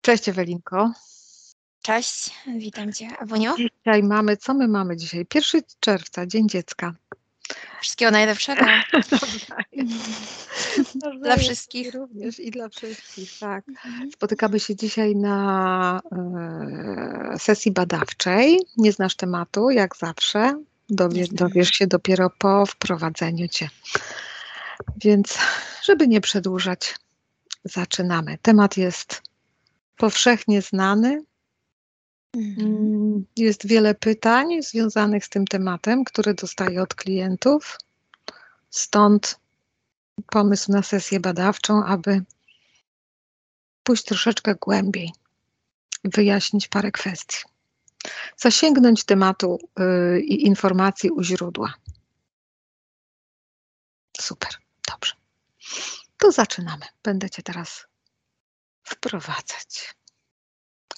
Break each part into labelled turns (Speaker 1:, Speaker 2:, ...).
Speaker 1: Cześć Ewelinko.
Speaker 2: Cześć, witam Cię, Ewuniu.
Speaker 1: Dzisiaj mamy, co my mamy dzisiaj? 1 czerwca, Dzień Dziecka.
Speaker 2: Wszystkiego najlepszego. dla wszystkich.
Speaker 1: Również i dla wszystkich, tak. Mhm. Spotykamy się dzisiaj na e, sesji badawczej. Nie znasz tematu, jak zawsze. Dowiesz, dowiesz się dopiero po wprowadzeniu Cię. Więc, żeby nie przedłużać, zaczynamy. Temat jest powszechnie znany. Mhm. Mm, jest wiele pytań związanych z tym tematem, które dostaję od klientów. Stąd pomysł na sesję badawczą, aby pójść troszeczkę głębiej, wyjaśnić parę kwestii, zasięgnąć tematu yy, i informacji u źródła. Super, dobrze. To zaczynamy. Będę Cię teraz wprowadzać.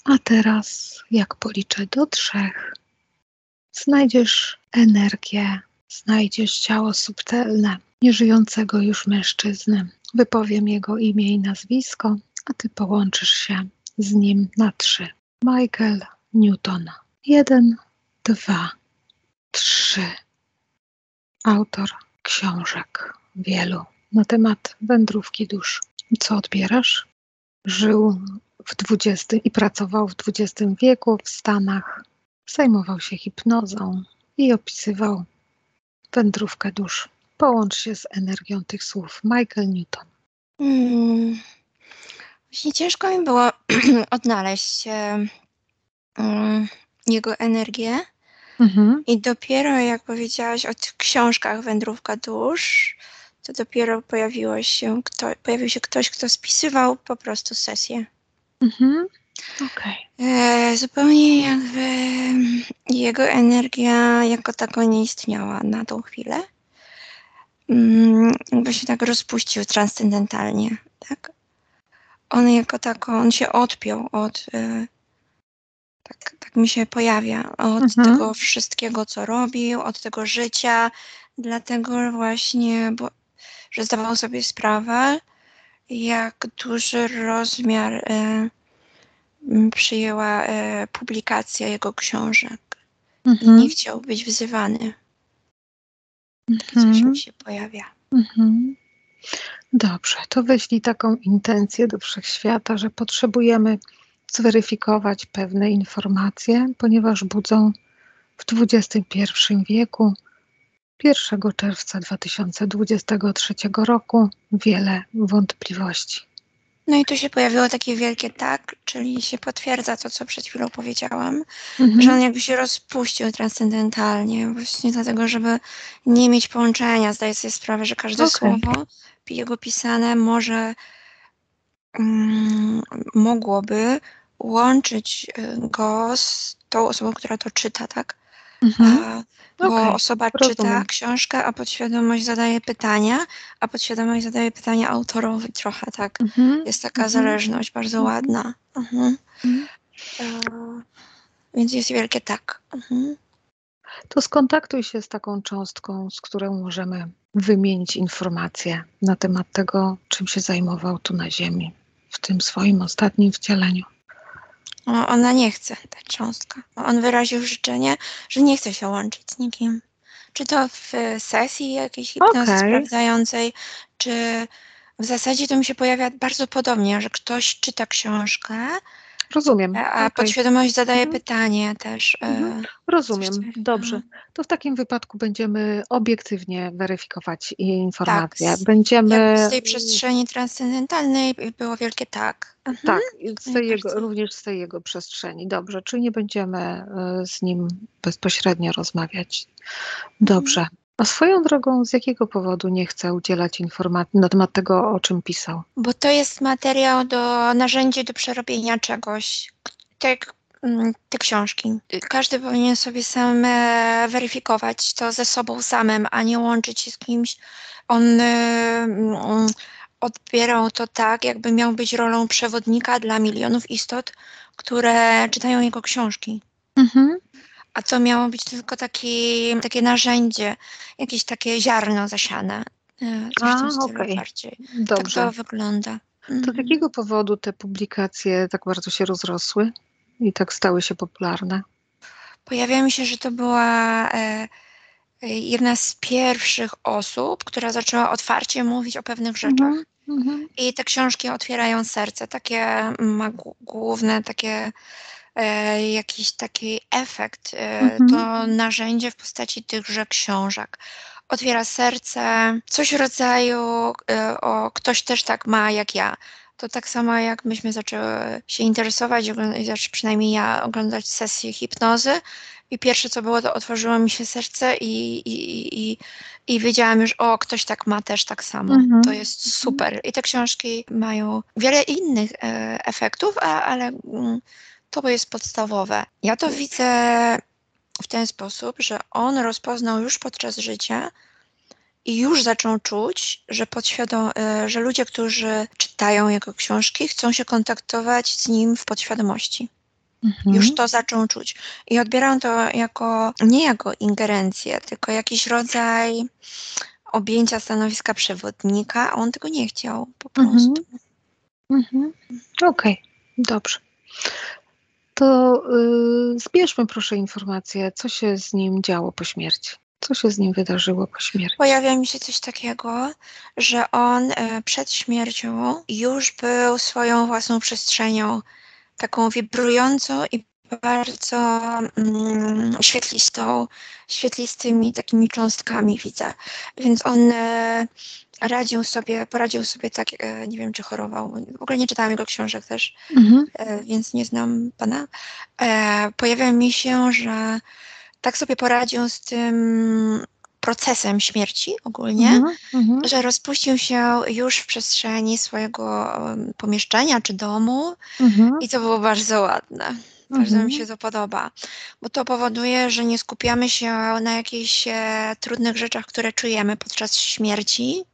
Speaker 1: A teraz, jak policzę do trzech, znajdziesz energię, znajdziesz ciało subtelne, nieżyjącego już mężczyzny. Wypowiem jego imię i nazwisko, a ty połączysz się z nim na trzy. Michael Newton. Jeden, dwa, trzy. Autor książek wielu na temat wędrówki dusz. Co odbierasz? Żył w XX i pracował w XX wieku w Stanach. Zajmował się hipnozą i opisywał wędrówkę dusz. Połącz się z energią tych słów. Michael Newton. Hmm.
Speaker 2: Właśnie ciężko mi było odnaleźć e, um, jego energię. Mhm. I dopiero jak powiedziałaś o książkach Wędrówka dusz, to dopiero pojawiło się kto, pojawił się ktoś, kto spisywał po prostu sesję. Mhm. Okay. E, zupełnie jakby jego energia jako tako nie istniała na tą chwilę. Mm, jakby się tak rozpuścił transcendentalnie, tak? On jako tako, on się odpiął od, e, tak, tak mi się pojawia, od mhm. tego wszystkiego, co robił, od tego życia, dlatego właśnie, bo że zdawał sobie sprawę, jak duży rozmiar e, przyjęła e, publikacja jego książek mhm. i nie chciał być wzywany. Takie coś mhm. mi się pojawia. Mhm.
Speaker 1: Dobrze, to wyślij taką intencję do wszechświata, że potrzebujemy zweryfikować pewne informacje, ponieważ budzą w XXI wieku 1 czerwca 2023 roku wiele wątpliwości.
Speaker 2: No i tu się pojawiło takie wielkie tak, czyli się potwierdza to, co przed chwilą powiedziałam, mhm. że on jakby się rozpuścił transcendentalnie, właśnie dlatego, żeby nie mieć połączenia. Zdaję sobie sprawę, że każde okay. słowo jego pisane może mm, mogłoby łączyć y, go z tą osobą, która to czyta, tak? Mhm. Bo okay, osoba rozumiem. czyta książkę, a podświadomość zadaje pytania, a podświadomość zadaje pytania autorowi trochę, tak. Mhm. Jest taka mhm. zależność bardzo mhm. ładna. Mhm. E, więc jest wielkie tak. Mhm.
Speaker 1: To skontaktuj się z taką cząstką, z którą możemy wymienić informacje na temat tego, czym się zajmował tu na Ziemi, w tym swoim ostatnim wcieleniu.
Speaker 2: Ona nie chce, ta cząstka. On wyraził życzenie, że nie chce się łączyć z nikim. Czy to w sesji jakiejś hipnozy okay. sprawdzającej, czy w zasadzie to mi się pojawia bardzo podobnie, że ktoś czyta książkę,
Speaker 1: Rozumiem.
Speaker 2: A okay. podświadomość zadaje mhm. pytanie też. E, mhm.
Speaker 1: Rozumiem. Dobrze. To w takim wypadku będziemy obiektywnie weryfikować informacje.
Speaker 2: Tak,
Speaker 1: będziemy...
Speaker 2: z tej przestrzeni transcendentalnej było wielkie tak.
Speaker 1: Mhm. Tak, z tej jego, również z tej jego przestrzeni. Dobrze, czy nie będziemy e, z nim bezpośrednio rozmawiać? Dobrze. A swoją drogą, z jakiego powodu nie chce udzielać informacji na temat tego, o czym pisał?
Speaker 2: Bo to jest materiał do narzędzie do przerobienia czegoś. Te, mm, te książki. Każdy powinien sobie sam e, weryfikować to ze sobą samym, a nie łączyć się z kimś. On y, y, odbierał to tak, jakby miał być rolą przewodnika dla milionów istot, które czytają jego książki. Mhm a to miało być tylko taki, takie narzędzie, jakieś takie ziarno zasiane.
Speaker 1: E, a, okej. Okay.
Speaker 2: Dobrze. Tak to wygląda.
Speaker 1: To z mhm. jakiego powodu te publikacje tak bardzo się rozrosły i tak stały się popularne?
Speaker 2: Pojawia mi się, że to była e, e, jedna z pierwszych osób, która zaczęła otwarcie mówić o pewnych rzeczach. Mm -hmm. I te książki otwierają serce, takie ma główne, takie e, jakiś taki efekt, e, -hmm. to narzędzie w postaci tychże książek. Otwiera serce, coś w rodzaju, e, o ktoś też tak ma jak ja to tak samo jak myśmy zaczęły się interesować, znaczy przynajmniej ja oglądać sesje hipnozy i pierwsze co było, to otworzyło mi się serce i, i, i, i wiedziałam już, o, ktoś tak ma też tak samo. Mhm. To jest mhm. super. I te książki mają wiele innych e, efektów, a, ale mm, to jest podstawowe. Ja to widzę w ten sposób, że on rozpoznał już podczas życia, i już zaczął czuć, że, e, że ludzie, którzy czytają jego książki, chcą się kontaktować z nim w podświadomości. Mhm. Już to zaczął czuć. I odbieram to jako nie jako ingerencję, tylko jakiś rodzaj objęcia stanowiska przewodnika, a on tego nie chciał po mhm. prostu.
Speaker 1: Mhm. Okej, okay. dobrze. To yy, zbierzmy proszę informację, co się z nim działo po śmierci. Co się z nim wydarzyło po śmierci?
Speaker 2: Pojawia mi się coś takiego, że on e, przed śmiercią już był swoją własną przestrzenią, taką wibrującą i bardzo mm, świetlistą, świetlistymi takimi cząstkami widzę. Więc on e, radził sobie, poradził sobie tak, e, nie wiem czy chorował, w ogóle nie czytałam jego książek też, mhm. e, więc nie znam pana. Pojawia mi się, że tak sobie poradził z tym procesem śmierci ogólnie, mm -hmm. że rozpuścił się już w przestrzeni swojego pomieszczenia czy domu mm -hmm. i to było bardzo ładne. Bardzo mi mhm. się to podoba, bo to powoduje, że nie skupiamy się na jakichś e, trudnych rzeczach, które czujemy podczas śmierci,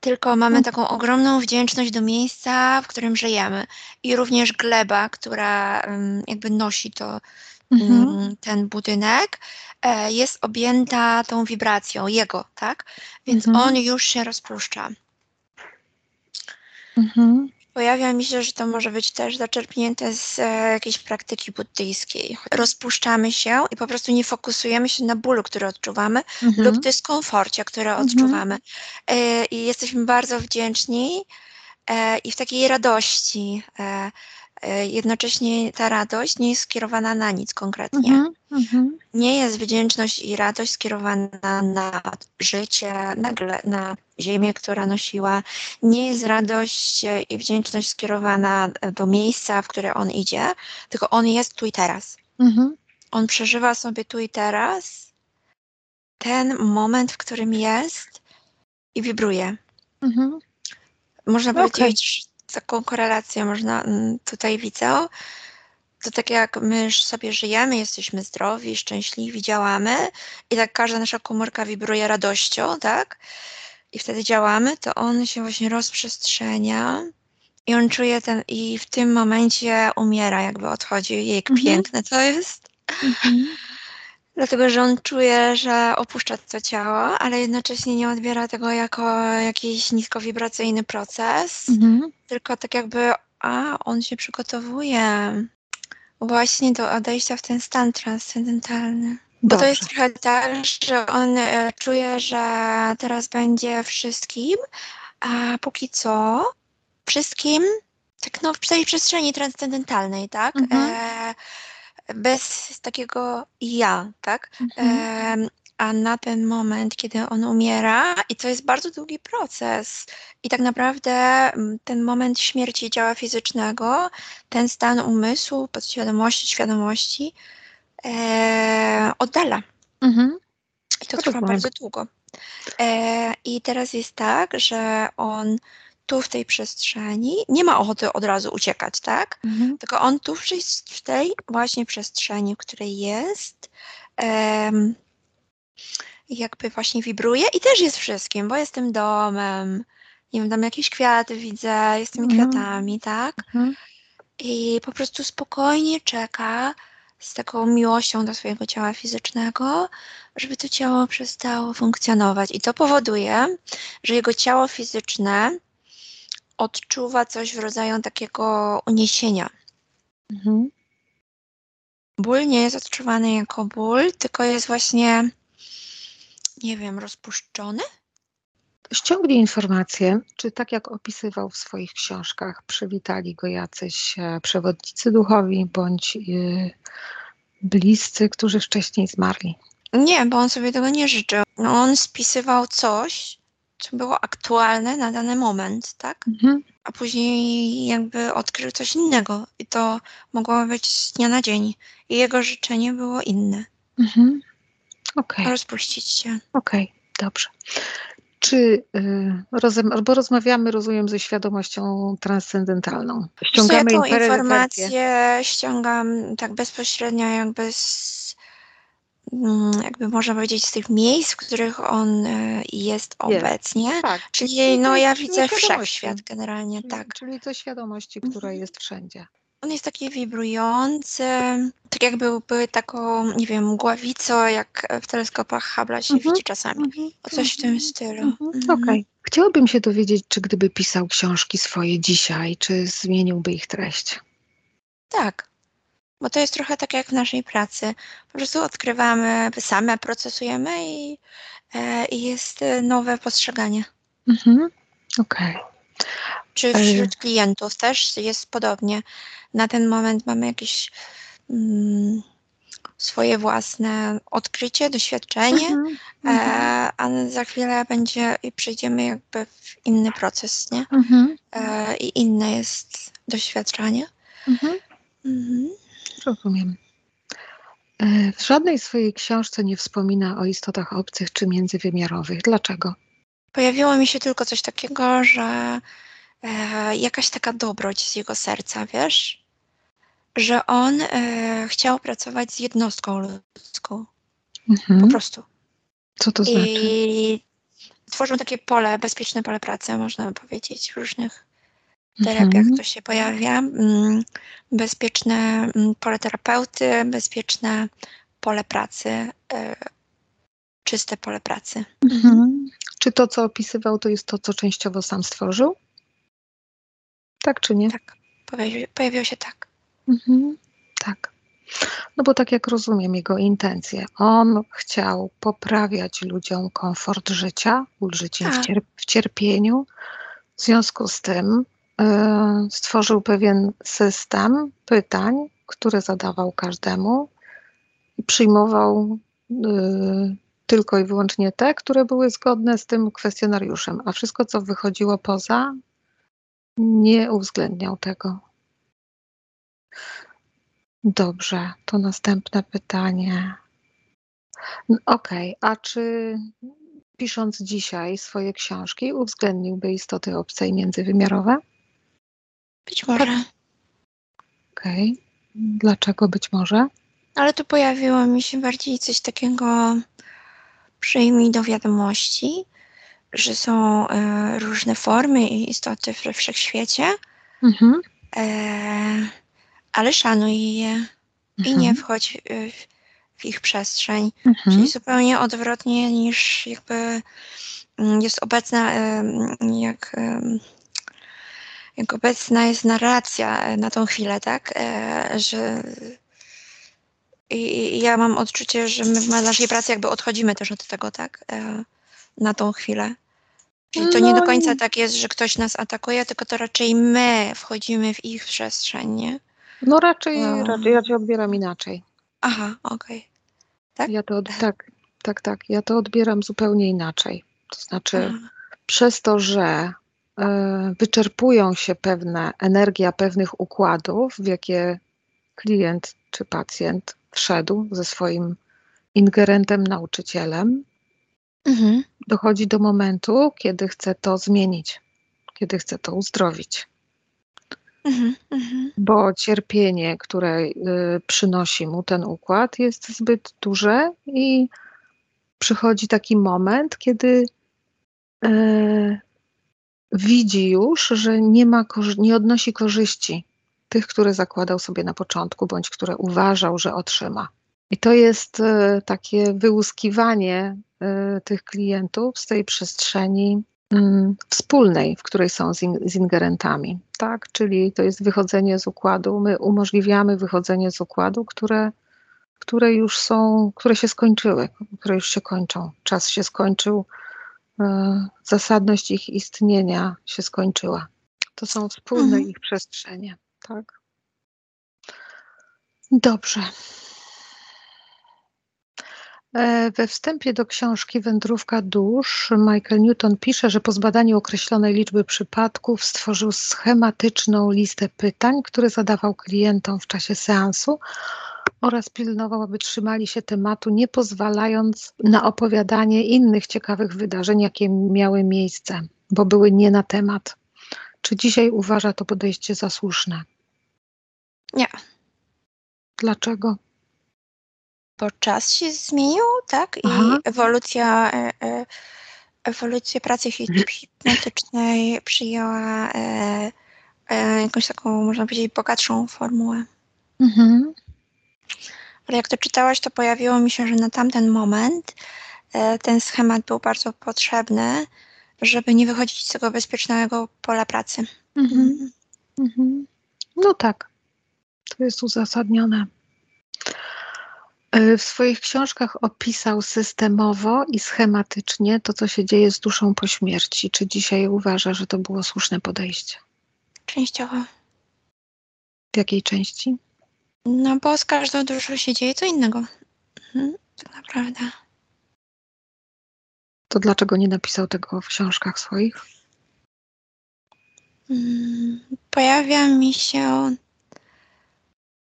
Speaker 2: tylko mamy mhm. taką ogromną wdzięczność do miejsca, w którym żyjemy. I również gleba, która jakby nosi to mhm. Mm, ten budynek, e, jest objęta tą wibracją jego, tak? Więc mhm. on już się rozpuszcza. Mhm. Pojawia mi się, że to może być też zaczerpnięte z e, jakiejś praktyki buddyjskiej. Rozpuszczamy się i po prostu nie fokusujemy się na bólu, który odczuwamy mhm. lub dyskomforcie, który mhm. odczuwamy. E, I jesteśmy bardzo wdzięczni e, i w takiej radości. E, jednocześnie ta radość nie jest skierowana na nic konkretnie. Mm -hmm. Nie jest wdzięczność i radość skierowana na życie, na, na ziemię, która nosiła. Nie jest radość i wdzięczność skierowana do miejsca, w które on idzie, tylko on jest tu i teraz. Mm -hmm. On przeżywa sobie tu i teraz ten moment, w którym jest i wibruje. Mm -hmm. Można okay. powiedzieć, taką korelację można mm, tutaj widzę. To tak jak my sobie żyjemy, jesteśmy zdrowi, szczęśliwi, działamy i tak każda nasza komórka wibruje radością, tak? I wtedy działamy, to on się właśnie rozprzestrzenia i on czuje ten, i w tym momencie umiera, jakby odchodzi. Jak mhm. piękne to jest. Mhm dlatego że on czuje, że opuszcza to ciało, ale jednocześnie nie odbiera tego jako jakiś niskowibracyjny proces, mhm. tylko tak jakby, a on się przygotowuje właśnie do odejścia w ten stan transcendentalny. Bo to jest trochę tak, że on e, czuje, że teraz będzie wszystkim, a póki co wszystkim, tak no w tej przestrzeni transcendentalnej, tak? Mhm. E, bez takiego ja, tak? Mhm. a na ten moment, kiedy on umiera, i to jest bardzo długi proces, i tak naprawdę ten moment śmierci ciała fizycznego, ten stan umysłu, podświadomości, świadomości e, oddala. Mhm. I to trwa bardzo długo. E, I teraz jest tak, że on tu w tej przestrzeni, nie ma ochoty od razu uciekać, tak? Mhm. Tylko on tu w tej właśnie przestrzeni, w której jest, um, jakby właśnie wibruje i też jest wszystkim, bo jestem domem, nie wiem, tam jakieś kwiaty widzę, jestem mhm. kwiatami, tak? Mhm. I po prostu spokojnie czeka z taką miłością do swojego ciała fizycznego, żeby to ciało przestało funkcjonować. I to powoduje, że jego ciało fizyczne odczuwa coś w rodzaju takiego uniesienia. Mhm. Ból nie jest odczuwany jako ból, tylko jest właśnie, nie wiem, rozpuszczony?
Speaker 1: Ściągnij informacje, czy tak jak opisywał w swoich książkach, przywitali go jacyś e, przewodnicy duchowi bądź yy, bliscy, którzy wcześniej zmarli.
Speaker 2: Nie, bo on sobie tego nie życzył. On spisywał coś, co było aktualne na dany moment, tak? Mhm. A później jakby odkrył coś innego i to mogło być z dnia na dzień. I jego życzenie było inne. Mhm.
Speaker 1: Okay.
Speaker 2: Rozpuścić się.
Speaker 1: Okej, okay, dobrze. Czy, yy, bo rozmawiamy, rozumiem, ze świadomością transcendentalną.
Speaker 2: Ściągamy ja tą informację ściągam tak bezpośrednio jakby z jakby można powiedzieć, z tych miejsc, w których on e, jest obecnie. Tak. Czyli no ja widzę wszechświat generalnie,
Speaker 1: czyli,
Speaker 2: tak.
Speaker 1: Czyli to świadomości, która mhm. jest wszędzie.
Speaker 2: On jest taki wibrujący, tak jakby były taką, nie wiem, mgławicą, jak w teleskopach Hubble'a się mhm. widzi czasami. Mhm. O coś w tym mhm. stylu. Mhm.
Speaker 1: Okej. Okay. Chciałabym się dowiedzieć, czy gdyby pisał książki swoje dzisiaj, czy zmieniłby ich treść?
Speaker 2: Tak bo to jest trochę tak jak w naszej pracy. Po prostu odkrywamy, same procesujemy i, e, i jest nowe postrzeganie. Mhm.
Speaker 1: Okej. Okay.
Speaker 2: Czy wśród klientów też jest podobnie. Na ten moment mamy jakieś mm, swoje własne odkrycie, doświadczenie, mhm, e, mhm. a za chwilę będzie i przejdziemy jakby w inny proces, nie? Mhm. E, I inne jest doświadczenie. Mhm.
Speaker 1: Rozumiem. E, w żadnej swojej książce nie wspomina o istotach obcych czy międzywymiarowych. Dlaczego?
Speaker 2: Pojawiło mi się tylko coś takiego, że e, jakaś taka dobroć z jego serca, wiesz? Że on e, chciał pracować z jednostką ludzką. Mhm. Po prostu.
Speaker 1: Co to znaczy?
Speaker 2: I tworzył takie pole, bezpieczne pole pracy, można by powiedzieć, w różnych terapiach mhm. to się pojawia. Mm, bezpieczne mm, pole terapeuty, bezpieczne pole pracy, e, czyste pole pracy. Mhm.
Speaker 1: Czy to, co opisywał, to jest to, co częściowo sam stworzył? Tak czy nie?
Speaker 2: Tak, pojawiło, się tak.
Speaker 1: Mhm. Tak. No bo tak jak rozumiem jego intencje, on chciał poprawiać ludziom komfort życia, ulżyć im w, tak. cier w cierpieniu. W związku z tym stworzył pewien system pytań, które zadawał każdemu i przyjmował e, tylko i wyłącznie te, które były zgodne z tym kwestionariuszem, a wszystko, co wychodziło poza, nie uwzględniał tego. Dobrze, to następne pytanie. Okej, okay, a czy pisząc dzisiaj swoje książki uwzględniłby istoty obce i międzywymiarowe?
Speaker 2: Być może.
Speaker 1: Okej. Okay. Dlaczego być może?
Speaker 2: Ale tu pojawiło mi się bardziej coś takiego, przyjmij do wiadomości, że są e, różne formy i istoty we wszechświecie, mhm. e, ale szanuj je mhm. i nie wchodź w, w ich przestrzeń. Mhm. Czyli zupełnie odwrotnie niż jakby mm, jest obecna, e, jak jak obecna jest narracja e, na tą chwilę, tak? E, że i, ja mam odczucie, że my w naszej pracy jakby odchodzimy też od tego, tak? E, na tą chwilę. Czyli to nie do no końca tak jest, że ktoś nas atakuje, tylko to raczej my wchodzimy w ich przestrzeń, nie?
Speaker 1: No raczej, no. raczej ja cię odbieram inaczej.
Speaker 2: Aha, okej. Okay.
Speaker 1: Tak? Ja to, tak, tak, tak. Ja to odbieram zupełnie inaczej. To znaczy, Aha. przez to, że wyczerpują się pewne energia pewnych układów, w jakie klient czy pacjent wszedł ze swoim ingerentem, nauczycielem, mhm. dochodzi do momentu, kiedy chce to zmienić, kiedy chce to uzdrowić. Mhm, mhm. Bo cierpienie, które y, przynosi mu ten układ, jest zbyt duże i przychodzi taki moment, kiedy y, widzi już, że nie, ma, nie odnosi korzyści tych, które zakładał sobie na początku, bądź które uważał, że otrzyma. I to jest e, takie wyłuskiwanie e, tych klientów z tej przestrzeni mm, wspólnej, w której są z, in, z ingerentami, tak? Czyli to jest wychodzenie z układu. My umożliwiamy wychodzenie z układu, które, które już są, które się skończyły, które już się kończą. Czas się skończył, zasadność ich istnienia się skończyła. To są wspólne mhm. ich przestrzenie, tak? Dobrze. E, we wstępie do książki Wędrówka dusz Michael Newton pisze, że po zbadaniu określonej liczby przypadków stworzył schematyczną listę pytań, które zadawał klientom w czasie seansu oraz pilnował, aby trzymali się tematu, nie pozwalając na opowiadanie innych ciekawych wydarzeń, jakie miały miejsce, bo były nie na temat. Czy dzisiaj uważa to podejście za słuszne?
Speaker 2: Nie.
Speaker 1: Dlaczego?
Speaker 2: bo czas się zmienił, tak? I Aha. ewolucja, e, e, ewolucja pracy hipnotycznej przyjęła e, jakąś taką, można powiedzieć, bogatszą formułę. Mhm. Ale jak to czytałaś, to pojawiło mi się, że na tamten moment ten schemat był bardzo potrzebny, żeby nie wychodzić z tego bezpiecznego pola pracy. Mhm.
Speaker 1: Mhm. mhm. No tak, to jest uzasadnione. E, w swoich książkach opisał systemowo i schematycznie to, co się dzieje z duszą po śmierci. Czy dzisiaj uważa, że to było słuszne podejście?
Speaker 2: Częściowo.
Speaker 1: W jakiej części?
Speaker 2: No bo z każdą duszą się dzieje co innego. Mhm, tak naprawdę.
Speaker 1: To dlaczego nie napisał tego w książkach swoich?
Speaker 2: Mm, pojawia mi się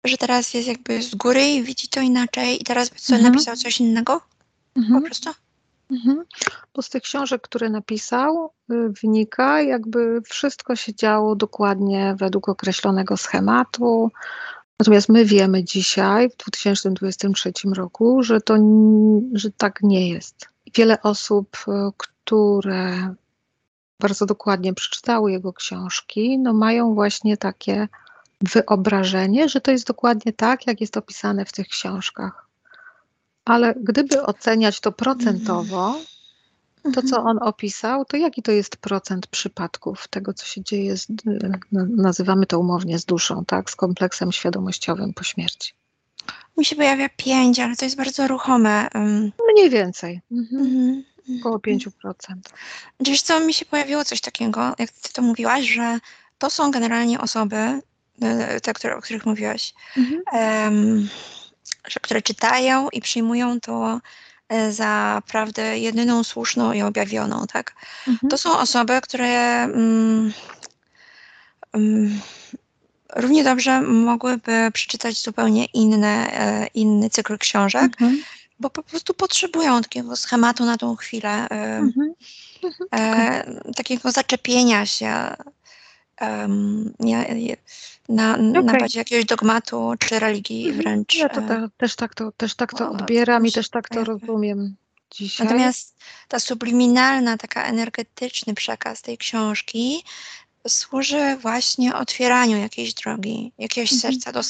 Speaker 2: że teraz jest jakby z góry i widzi to inaczej i teraz by sobie mhm. napisał coś innego? Mhm. Po prostu?
Speaker 1: Mhm. Bo z tych książek, które napisał, y, wynika, jakby wszystko się działo dokładnie według określonego schematu. Natomiast my wiemy dzisiaj, w 2023 roku, że to że tak nie jest. Wiele osób, y, które bardzo dokładnie przeczytały jego książki, no mają właśnie takie wyobrażenie, że to jest dokładnie tak, jak jest opisane w tych książkach. Ale gdyby oceniać to procentowo, to co on opisał, to jaki to jest procent przypadków tego, co się dzieje, z, nazywamy to umownie z duszą, tak, z kompleksem świadomościowym po śmierci?
Speaker 2: Mi się pojawia pięć, ale to jest bardzo ruchome.
Speaker 1: Mniej więcej. Mhm. Mhm. Około 5%.
Speaker 2: Wiesz co, mi się pojawiło coś takiego, jak ty to mówiłaś, że to są generalnie osoby, E, te, które, o których mówiłaś, mhm. um, że, które czytają i przyjmują to za prawdę jedyną, słuszną i objawioną, tak? Mhm. To są osoby, które um, um, równie dobrze mogłyby przeczytać zupełnie inne, e, inny cykl książek, mhm. bo po prostu potrzebują takiego schematu na tą chwilę, e, e, takiego zaczepienia się um, na, okay. na bazie jakiegoś dogmatu czy religii mhm. wręcz.
Speaker 1: Ja to te, też tak to, też tak to odbieram i też tak to rozumiem dzisiaj.
Speaker 2: Natomiast ta subliminalna, taka energetyczny przekaz tej książki służy właśnie otwieraniu jakiejś drogi, jakiegoś mhm. serca, do,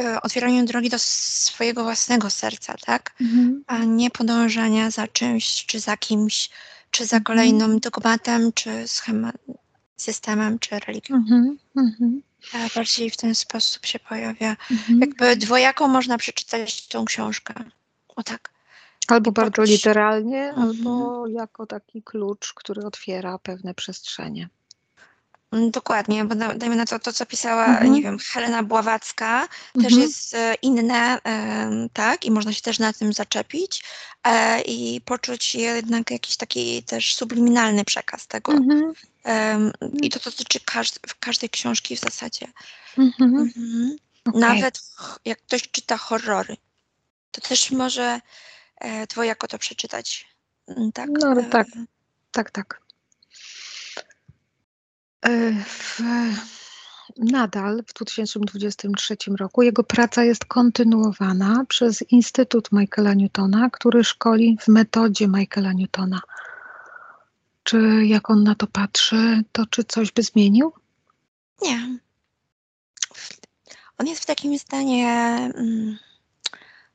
Speaker 2: y, otwieraniu drogi do swojego własnego serca, tak? Mhm. A nie podążania za czymś, czy za kimś, czy za mhm. kolejnym dogmatem, czy schematem systemem czy religią. Mhm, bardziej w ten sposób się pojawia. Mhm. Jakby dwojako można przeczytać tą książkę. O tak.
Speaker 1: Albo bardzo literalnie, mhm. albo jako taki klucz, który otwiera pewne przestrzenie.
Speaker 2: Mm, dokładnie, bo dajmy na to, to co pisała, mhm. nie wiem, Helena Bławacka, też mhm. jest e, inne, tak, i można się też na tym zaczepić e, i poczuć jednak jakiś taki też subliminalny przekaz tego. Mhm. I to dotyczy każd każdej książki w zasadzie. Mhm. Okay. Nawet jak ktoś czyta horrory, to też może e, dwojako to przeczytać.
Speaker 1: Mm, tak, no tak, tak, tak. E, w, nadal w 2023 roku jego praca jest kontynuowana przez Instytut Michaela Newtona, który szkoli w metodzie Michaela Newtona. Czy jak on na to patrzy, to czy coś by zmienił?
Speaker 2: Nie. On jest w takim stanie mm,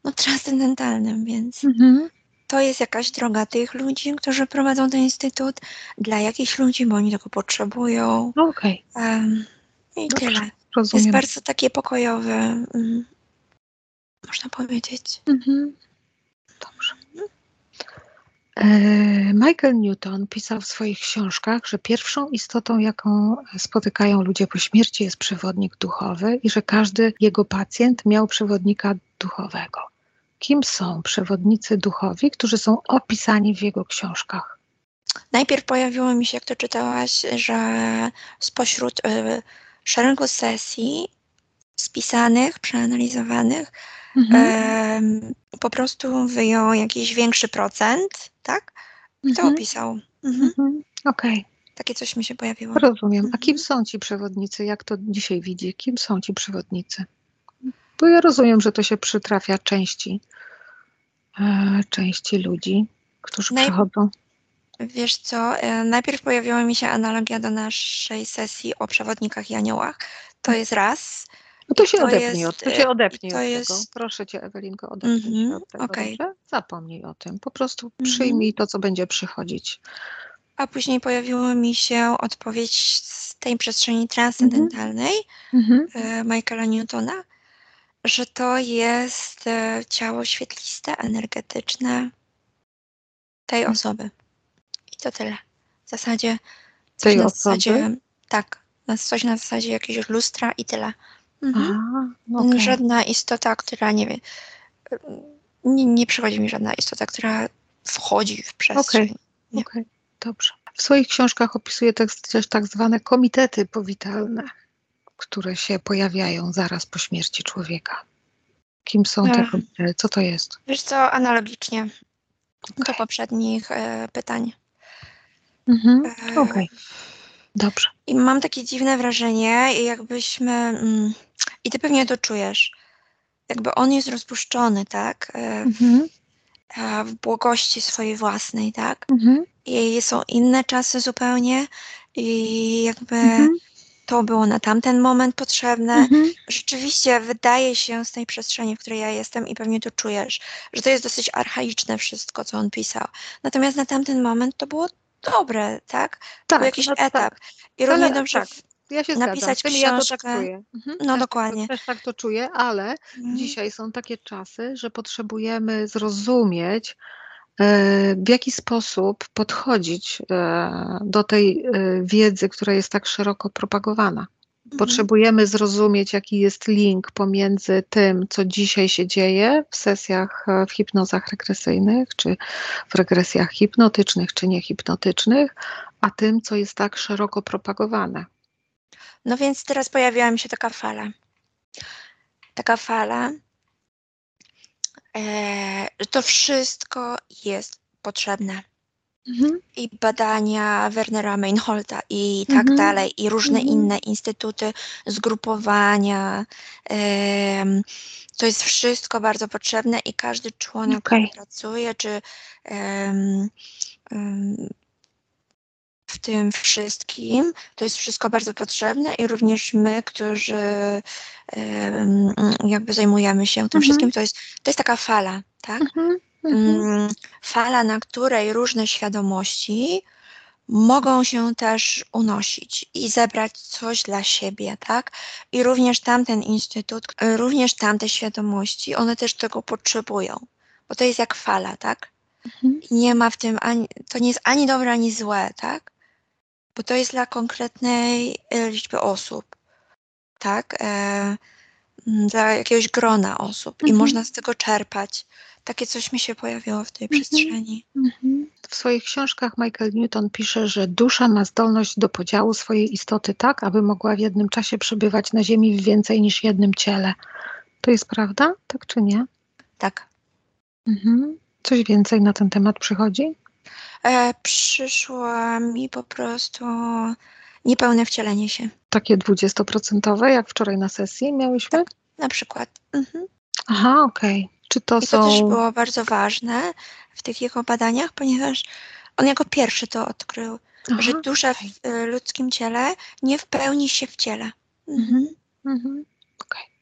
Speaker 2: no, transcendentalnym, więc mhm. To jest jakaś droga tych ludzi, którzy prowadzą ten instytut, dla jakichś ludzi, bo oni tego potrzebują.
Speaker 1: Okej.
Speaker 2: Okay. Um, I Dobrze, tyle.
Speaker 1: Rozumiem.
Speaker 2: Jest bardzo takie pokojowe, um, można powiedzieć. Mhm.
Speaker 1: Dobrze. E, Michael Newton pisał w swoich książkach, że pierwszą istotą, jaką spotykają ludzie po śmierci, jest przewodnik duchowy i że każdy jego pacjent miał przewodnika duchowego. Kim są przewodnicy duchowi, którzy są opisani w jego książkach?
Speaker 2: Najpierw pojawiło mi się, jak to czytałaś, że spośród y, szeregu sesji spisanych, przeanalizowanych, mhm. y, po prostu wyjął jakiś większy procent, tak? I to mhm. opisał. Mhm.
Speaker 1: mhm. Okej. Okay.
Speaker 2: Takie coś mi się pojawiło.
Speaker 1: Rozumiem. A kim mhm. są ci przewodnicy? Jak to dzisiaj widzi? Kim są ci przewodnicy? Bo ja rozumiem, że to się przytrafia części, e, części ludzi, którzy Naj... przychodzą.
Speaker 2: Wiesz co, e, najpierw pojawiła mi się analogia do naszej sesji o przewodnikach i aniołach. To jest raz.
Speaker 1: No to się to odepnij, jest, od, to się e, odepnij to od jest... tego. Proszę cię, Ewelinko, odepnij mm -hmm, się od tego, okay. Zapomnij o tym. Po prostu mm -hmm. przyjmij to, co będzie przychodzić.
Speaker 2: A później pojawiła mi się odpowiedź z tej przestrzeni transcendentalnej mm -hmm. Michaela Newtona, że to jest e, ciało świetliste, energetyczne tej mhm. osoby. I to tyle. W zasadzie
Speaker 1: coś tej na zasadzie,
Speaker 2: tak, coś na zasadzie jakiegoś lustra i tyle. Mhm. Aha, okay. Żadna istota, która nie wie, nie, nie przychodzi mi żadna istota, która wchodzi w przestrzeń. Okej,
Speaker 1: okay. okay. dobrze. W swoich książkach opisuje też tak zwane komitety powitalne które się pojawiają zaraz po śmierci człowieka. Kim są te kobiety? Co to jest?
Speaker 2: Wiesz co, analogicznie okay. do poprzednich e, pytań.
Speaker 1: Mhm. E, Okej, okay. dobrze.
Speaker 2: I mam takie dziwne wrażenie, jakbyśmy, mm, i ty pewnie to czujesz, jakby on jest rozpuszczony, tak? E, mhm. w błogości swojej własnej, tak? Mhm. I są inne czasy zupełnie i jakby mhm to było na tamten moment potrzebne. Mhm. Rzeczywiście wydaje się z tej przestrzeni, w której ja jestem i pewnie to czujesz, że to jest dosyć archaiczne wszystko, co on pisał. Natomiast na tamten moment to było dobre, tak? To tak, był jakiś no, etap. Tak. I równie ale, dobrze tak.
Speaker 1: Ja się napisać zgadzam. książkę. Ja to tak czuję.
Speaker 2: Mhm. No też, dokładnie.
Speaker 1: Też tak to czuję, ale mhm. dzisiaj są takie czasy, że potrzebujemy zrozumieć, w jaki sposób podchodzić e, do tej e, wiedzy, która jest tak szeroko propagowana. Mhm. Potrzebujemy zrozumieć, jaki jest link pomiędzy tym, co dzisiaj się dzieje w sesjach w hipnozach regresyjnych, czy w regresjach hipnotycznych, czy niehipnotycznych, a tym, co jest tak szeroko propagowane.
Speaker 2: No więc teraz pojawiła mi się taka fala. Taka fala, że to wszystko jest potrzebne. Mhm. I badania Wernera Meinholta i tak mhm. dalej, i różne mhm. inne instytuty, zgrupowania. to jest wszystko bardzo potrzebne i każdy członek, okay. który pracuje, czy w tym wszystkim. To jest wszystko bardzo potrzebne i również my, którzy jakby zajmujemy się tym mhm. wszystkim, to jest, to jest taka fala, tak? Mhm. Mhm. Mm, fala, na której różne świadomości mogą się też unosić i zebrać coś dla siebie, tak? I również tamten instytut, również tamte świadomości, one też tego potrzebują, bo to jest jak fala, tak? Mhm. Nie ma w tym ani, to nie jest ani dobre, ani złe, tak? Bo to jest dla konkretnej e, liczby osób, tak? E, dla jakiegoś grona osób mhm. i można z tego czerpać. Takie coś mi się pojawiło w tej mhm. przestrzeni. Mhm.
Speaker 1: W swoich książkach Michael Newton pisze, że dusza ma zdolność do podziału swojej istoty tak, aby mogła w jednym czasie przebywać na Ziemi w więcej niż jednym ciele. To jest prawda? Tak czy nie?
Speaker 2: Tak.
Speaker 1: Mhm. Coś więcej na ten temat przychodzi?
Speaker 2: E, przyszło mi po prostu niepełne wcielenie się.
Speaker 1: Takie dwudziestoprocentowe, jak wczoraj na sesji miałyśmy?
Speaker 2: Tak, na przykład. Mhm.
Speaker 1: Aha, okej. Okay. Czy to
Speaker 2: I
Speaker 1: są...
Speaker 2: to też było bardzo ważne w tych jego badaniach, ponieważ on jako pierwszy to odkrył, Aha, że dusza w ludzkim ciele nie w pełni się w ciele. Mhm.
Speaker 1: Mhm.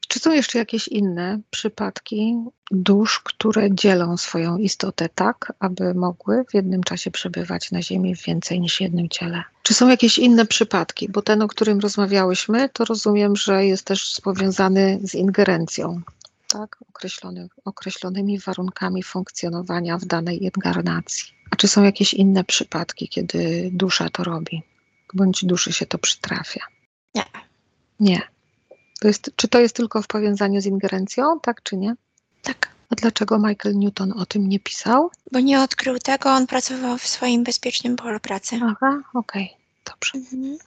Speaker 1: Czy są jeszcze jakieś inne przypadki dusz, które dzielą swoją istotę tak, aby mogły w jednym czasie przebywać na Ziemi w więcej niż jednym ciele? Czy są jakieś inne przypadki? Bo ten, o którym rozmawiałyśmy, to rozumiem, że jest też powiązany z ingerencją, tak? Określony, określonymi warunkami funkcjonowania w danej inkarnacji. A czy są jakieś inne przypadki, kiedy dusza to robi? Bądź duszy się to przytrafia?
Speaker 2: Nie.
Speaker 1: Nie. To jest, czy to jest tylko w powiązaniu z ingerencją, tak czy nie?
Speaker 2: Tak.
Speaker 1: A dlaczego Michael Newton o tym nie pisał?
Speaker 2: Bo nie odkrył tego, on pracował w swoim bezpiecznym polu pracy.
Speaker 1: Aha, okej, okay. dobrze. Mhm.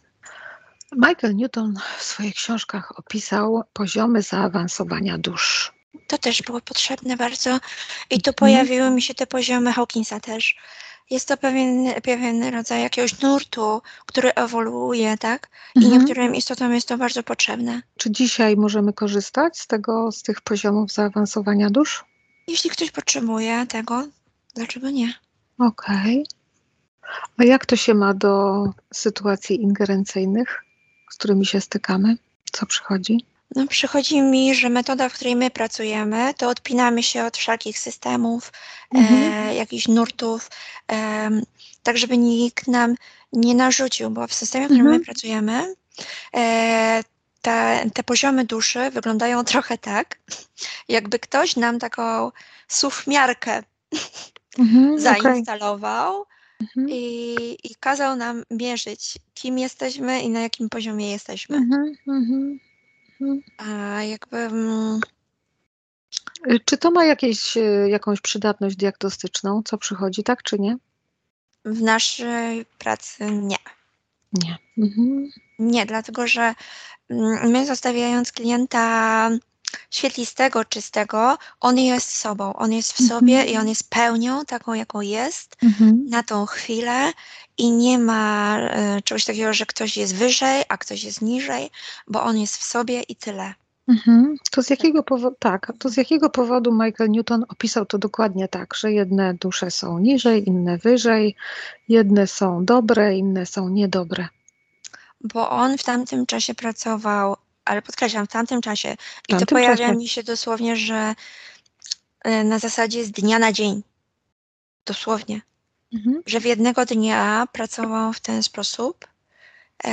Speaker 1: Michael Newton w swoich książkach opisał poziomy zaawansowania dusz.
Speaker 2: To też było potrzebne bardzo i tu mhm. pojawiły mi się te poziomy Hawkinsa też jest to pewien, pewien rodzaj jakiegoś nurtu, który ewoluuje, tak? I mhm. niektórym istotom jest to bardzo potrzebne.
Speaker 1: Czy dzisiaj możemy korzystać z tego, z tych poziomów zaawansowania dusz?
Speaker 2: Jeśli ktoś potrzebuje tego, dlaczego nie?
Speaker 1: Okej. Okay. A jak to się ma do sytuacji ingerencyjnych, z którymi się stykamy? Co przychodzi?
Speaker 2: No, przychodzi mi, że metoda, w której my pracujemy, to odpinamy się od wszelkich systemów, mhm. e, jakichś nurtów, e, tak żeby nikt nam nie narzucił, bo w systemie, w którym mhm. my pracujemy, e, te, te poziomy duszy wyglądają trochę tak, jakby ktoś nam taką słówmiarkę mhm, zainstalował okay. i, i kazał nam mierzyć, kim jesteśmy i na jakim poziomie jesteśmy. Mhm, mhm. A jakby. Mm,
Speaker 1: czy to ma jakieś, y, jakąś przydatność diagnostyczną, co przychodzi, tak czy nie?
Speaker 2: W naszej pracy nie.
Speaker 1: Nie. Mhm.
Speaker 2: Nie, dlatego że mm, my zostawiając klienta świetlistego, czystego, on jest sobą, on jest w sobie mhm. i on jest pełnią taką, jaką jest mhm. na tą chwilę i nie ma e, czegoś takiego, że ktoś jest wyżej, a ktoś jest niżej, bo on jest w sobie i tyle.
Speaker 1: Mhm. To z jakiego powodu, tak, to z jakiego powodu Michael Newton opisał to dokładnie tak, że jedne dusze są niżej, inne wyżej, jedne są dobre, inne są niedobre?
Speaker 2: Bo on w tamtym czasie pracował ale podkreślam, w tamtym czasie. I to pojawia czasie. mi się dosłownie, że e, na zasadzie z dnia na dzień. Dosłownie. Mhm. Że w jednego dnia pracował w ten sposób e,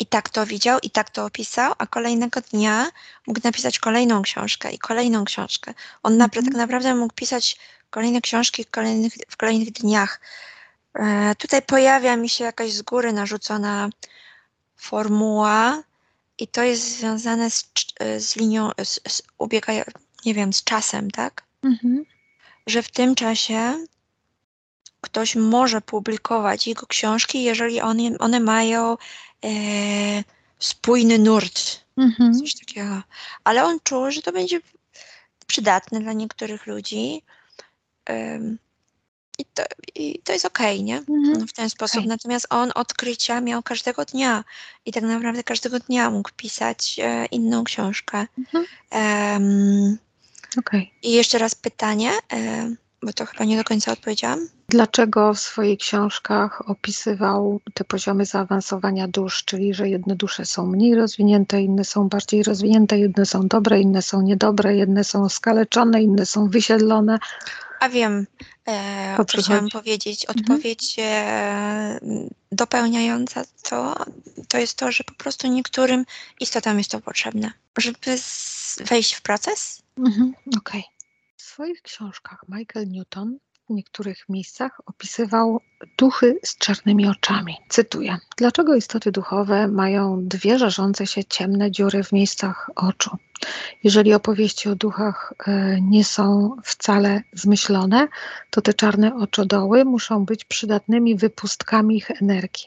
Speaker 2: i tak to widział, i tak to opisał, a kolejnego dnia mógł napisać kolejną książkę i kolejną książkę. On mhm. tak naprawdę mógł pisać kolejne książki w kolejnych, w kolejnych dniach. E, tutaj pojawia mi się jakaś z góry narzucona formuła i to jest związane z, z linią, z, z ubiega, nie wiem, z czasem, tak? Mhm. Że w tym czasie ktoś może publikować jego książki, jeżeli one, one mają e, spójny nurt, mhm. coś takiego. Ale on czuł, że to będzie przydatne dla niektórych ludzi. I to, i to jest okej, okay, nie? Mhm. W ten sposób. Okay. Natomiast on odkrycia miał każdego dnia i tak naprawdę każdego dnia mógł pisać e, inną książkę. Mhm. Um, okay. I jeszcze raz pytanie, e, bo to chyba nie do końca odpowiedziałam.
Speaker 1: Dlaczego w swoich książkach opisywał te poziomy zaawansowania dusz, czyli że jedne dusze są mniej rozwinięte, inne są bardziej rozwinięte, jedne są dobre, inne są niedobre, jedne są skaleczone, inne są wysiedlone.
Speaker 2: A wiem, e, o co chciałam powiedzieć. Mhm. Odpowiedź e, dopełniająca to, to jest to, że po prostu niektórym istotom jest to potrzebne, żeby wejść w proces.
Speaker 1: Mhm, Okej. Okay. W swoich książkach Michael Newton w niektórych miejscach opisywał duchy z czarnymi oczami. Cytuję: Dlaczego istoty duchowe mają dwie żarzące się ciemne dziury w miejscach oczu? Jeżeli opowieści o duchach e, nie są wcale zmyślone, to te czarne oczodoły muszą być przydatnymi wypustkami ich energii.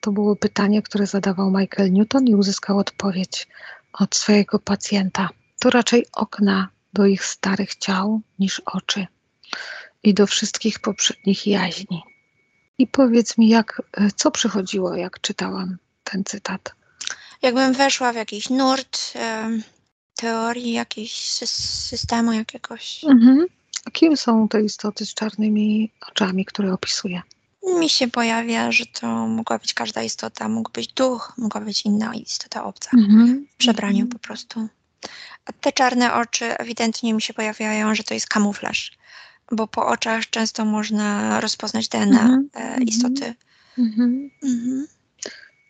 Speaker 1: To było pytanie, które zadawał Michael Newton i uzyskał odpowiedź od swojego pacjenta. To raczej okna do ich starych ciał niż oczy i do wszystkich poprzednich jaźni. I powiedz mi, jak, e, co przychodziło, jak czytałam ten cytat?
Speaker 2: Jakbym weszła w jakiś nurt teorii, jakiś systemu jakiegoś.
Speaker 1: Mhm. A kim są te istoty z czarnymi oczami, które opisuje?
Speaker 2: mi się pojawia, że to mogła być każda istota, mógł być duch, mogła być inna istota obca. Mhm. W przebraniu po prostu. A te czarne oczy ewidentnie mi się pojawiają, że to jest kamuflaż, bo po oczach często można rozpoznać DNA mhm. E, mhm. istoty. Mhm.
Speaker 1: Mhm.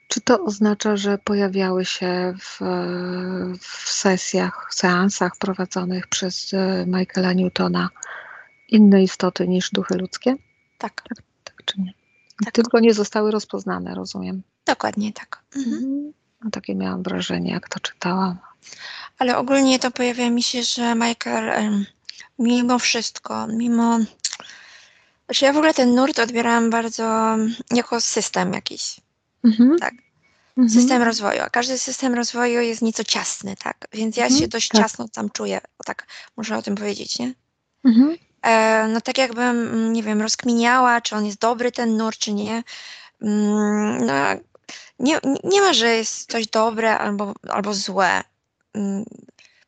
Speaker 1: Czy to oznacza, że pojawiały się w, w sesjach, seansach prowadzonych przez e, Michaela Newtona inne istoty niż duchy ludzkie?
Speaker 2: Tak.
Speaker 1: Tak, tak czy nie? Tak. Tylko nie zostały rozpoznane, rozumiem.
Speaker 2: Dokładnie tak. Mhm.
Speaker 1: No, takie miałam wrażenie, jak to czytałam.
Speaker 2: Ale ogólnie to pojawia mi się, że Michael mimo wszystko, mimo... Znaczy ja w ogóle ten nurt odbierałam bardzo jako system jakiś. Mhm. Tak. Mhm. System rozwoju, a każdy system rozwoju jest nieco ciasny, tak? Więc ja mhm. się dość tak. ciasno tam czuję, tak muszę o tym powiedzieć, nie? Mhm. E, no tak jakbym, mm, nie wiem, rozkminiała, czy on jest dobry ten nurt, czy nie. Mm, no, nie, nie ma, że jest coś dobre albo, albo złe.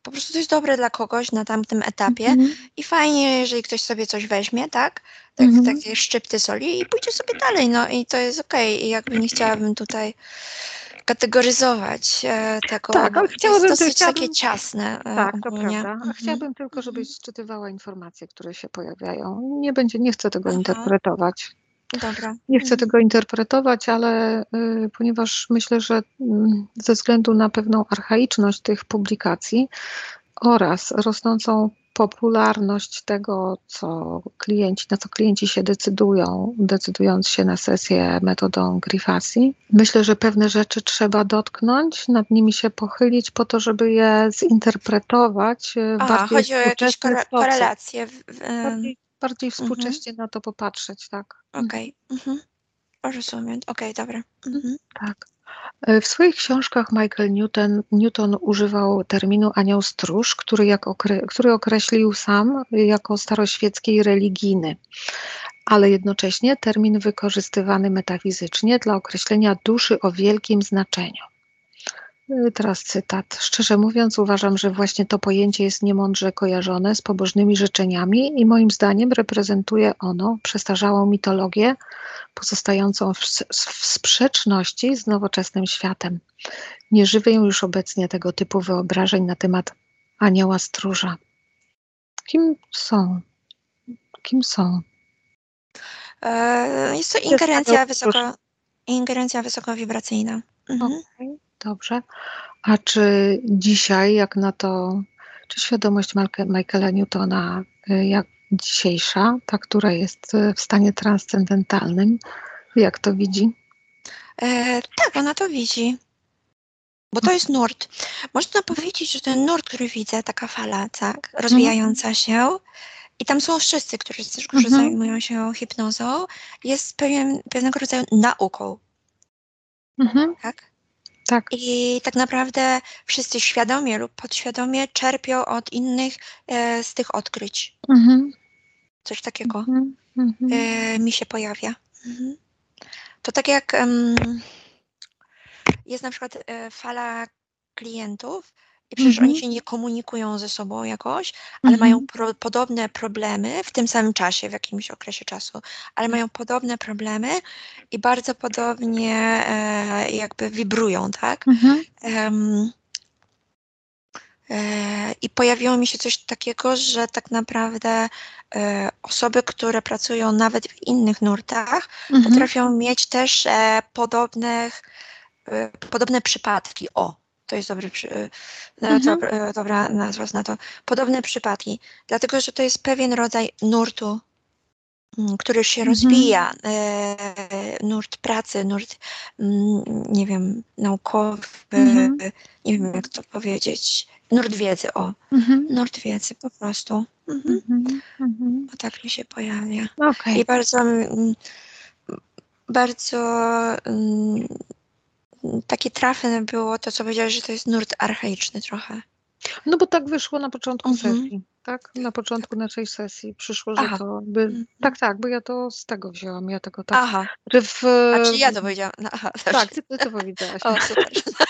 Speaker 2: Po prostu to jest dobre dla kogoś na tamtym etapie mm -hmm. i fajnie, jeżeli ktoś sobie coś weźmie, tak? Tak, mm -hmm. Takie szczypty soli i pójdzie sobie dalej, no i to jest okej. Okay. I jakby nie chciałabym tutaj kategoryzować e, tego, tak, ale chciałabym, to jest dosyć chciałabym, takie ciasne.
Speaker 1: E, tak, ogólnie. to prawda. Mhm. Chciałabym tylko, żebyś czytywała informacje, które się pojawiają. Nie będzie, nie chcę tego Aha. interpretować.
Speaker 2: Dobra.
Speaker 1: Nie chcę tego interpretować, ale y, ponieważ myślę, że y, ze względu na pewną archaiczność tych publikacji oraz rosnącą popularność tego, co klienci, na co klienci się decydują, decydując się na sesję metodą Grifacji. Myślę, że pewne rzeczy trzeba dotknąć, nad nimi się pochylić po to, żeby je zinterpretować.
Speaker 2: Y, Aha, bardziej chodzi o jakieś korelacje. W, w,
Speaker 1: bardziej bardziej mhm. współcześnie na to popatrzeć, tak.
Speaker 2: Okej, okay. mhm. rozumiem. Okej, okay, dobra. Mhm.
Speaker 1: Tak. E, w swoich książkach Michael Newton, Newton używał terminu anioł stróż, który, jak okre, który określił sam jako staroświecki i religijny, ale jednocześnie termin wykorzystywany metafizycznie dla określenia duszy o wielkim znaczeniu. Y, teraz cytat. Szczerze mówiąc, uważam, że właśnie to pojęcie jest niemądrze kojarzone z pobożnymi życzeniami i moim zdaniem reprezentuje ono przestarzałą mitologię pozostającą w, w sprzeczności z nowoczesnym światem. Nie żywię już obecnie tego typu wyobrażeń na temat anioła stróża. Kim są? Kim są?
Speaker 2: E, jest to ingerencja, wysoko, ingerencja wysokowibracyjna. Mhm.
Speaker 1: Okay. Dobrze. A czy dzisiaj, jak na to, czy świadomość Michaela Newtona, y, jak dzisiejsza, ta, która jest y, w stanie transcendentalnym, jak to widzi?
Speaker 2: E, tak, ona to widzi. Bo to jest nurt. Można powiedzieć, że ten nurt, który widzę, taka fala, tak, rozwijająca się, i tam są wszyscy, którzy, którzy mhm. zajmują się hipnozą, jest pewien, pewnego rodzaju nauką. Mhm. Tak?
Speaker 1: Tak.
Speaker 2: I tak naprawdę wszyscy świadomie lub podświadomie czerpią od innych e, z tych odkryć. Mhm. Coś takiego mhm. mhm. e, mi się pojawia. Mhm. To tak jak um, jest na przykład e, fala klientów, i przecież mhm. oni się nie komunikują ze sobą jakoś, ale mhm. mają pro, podobne problemy w tym samym czasie, w jakimś okresie czasu, ale mają podobne problemy i bardzo podobnie e, jakby wibrują, tak? Mhm. Um, e, I pojawiło mi się coś takiego, że tak naprawdę e, osoby, które pracują nawet w innych nurtach, mhm. potrafią mieć też e, podobnych, e, podobne przypadki. O, to jest dobry, e, mhm. dobra, e, dobra nazwa na to. Podobne przypadki, dlatego że to jest pewien rodzaj nurtu, mm, który się mhm. rozwija, e, nurt pracy, nurt, mm, nie wiem, naukowy, mhm. nie wiem jak to powiedzieć, nurt wiedzy, o, mhm. nurt wiedzy po prostu. Mhm. mhm, mhm. Tak mi się pojawia. Okay. I bardzo, mm, bardzo takie trafne było to, co powiedziałeś, że to jest nurt archaiczny trochę.
Speaker 1: No bo tak wyszło na początku mhm. sesji, tak? Na początku naszej sesji przyszło, że Aha. to by... Mhm. Tak, tak, bo ja to z tego wzięłam, ja tego tak...
Speaker 2: Aha. W... A czyli ja to powiedziałam. No, aha,
Speaker 1: tak, ty, ty to powiedziałaś.
Speaker 2: o, super.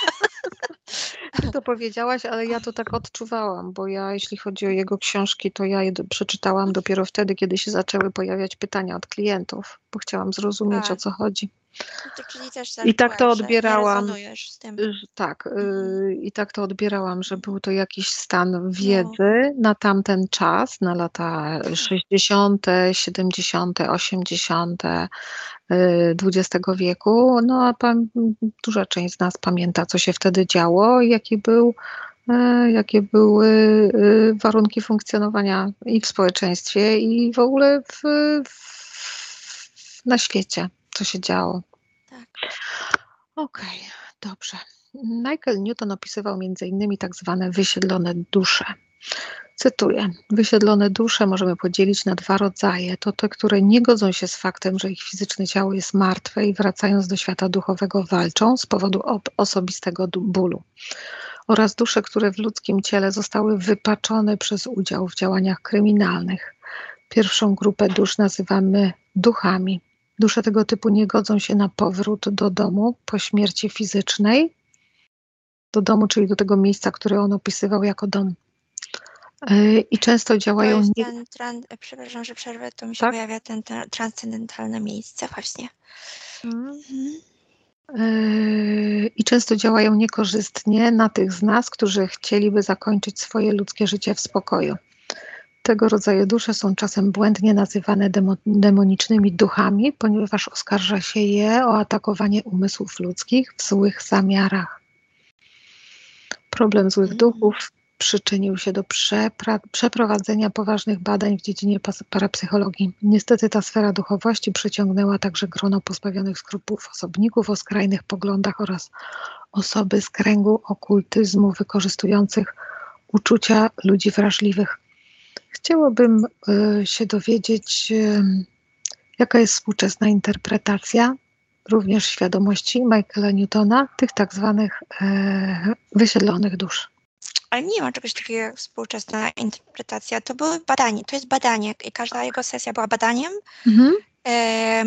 Speaker 1: to powiedziałaś, ale ja to tak odczuwałam, bo ja, jeśli chodzi o jego książki, to ja je przeczytałam dopiero wtedy, kiedy się zaczęły pojawiać pytania od klientów, bo chciałam zrozumieć, tak. o co chodzi.
Speaker 2: No to czyli też
Speaker 1: I tak to odbierałam. Tak, yy, i tak to odbierałam, że był to jakiś stan wiedzy no. na tamten czas, na lata 60., 70., 80. XX wieku. No a pan, duża część z nas pamięta, co się wtedy działo, jaki był y, jakie były y, warunki funkcjonowania i w społeczeństwie, i w ogóle w, w, na świecie co się działo.
Speaker 2: Tak.
Speaker 1: Okej, okay, dobrze. Michael Newton opisywał m.in. tak zwane wysiedlone dusze. Cytuję: Wysiedlone dusze możemy podzielić na dwa rodzaje. To te, które nie godzą się z faktem, że ich fizyczne ciało jest martwe i wracając do świata duchowego walczą z powodu osobistego bólu. Oraz dusze, które w ludzkim ciele zostały wypaczone przez udział w działaniach kryminalnych. Pierwszą grupę dusz nazywamy duchami. Dusze tego typu nie godzą się na powrót do domu po śmierci fizycznej, do domu, czyli do tego miejsca, które on opisywał jako dom. E, I często działają.
Speaker 2: To jest ten, tran, przepraszam, że przerwę, to mi się tak? pojawia ten, ten transcendentalne miejsce, właśnie. Mhm.
Speaker 1: E, I często działają niekorzystnie na tych z nas, którzy chcieliby zakończyć swoje ludzkie życie w spokoju. Tego rodzaju dusze są czasem błędnie nazywane demo, demonicznymi duchami, ponieważ oskarża się je o atakowanie umysłów ludzkich w złych zamiarach. Problem złych duchów przyczynił się do przeprowadzenia poważnych badań w dziedzinie parapsychologii. Niestety ta sfera duchowości przyciągnęła także grono pozbawionych skrupułów osobników o skrajnych poglądach oraz osoby z kręgu okultyzmu wykorzystujących uczucia ludzi wrażliwych. Chciałabym y, się dowiedzieć, y, jaka jest współczesna interpretacja również świadomości Michaela Newtona, tych tak zwanych e, wysiedlonych dusz.
Speaker 2: Ale nie ma czegoś takiego jak współczesna interpretacja. To były badanie, to jest badanie i każda jego sesja była badaniem. Mhm. E,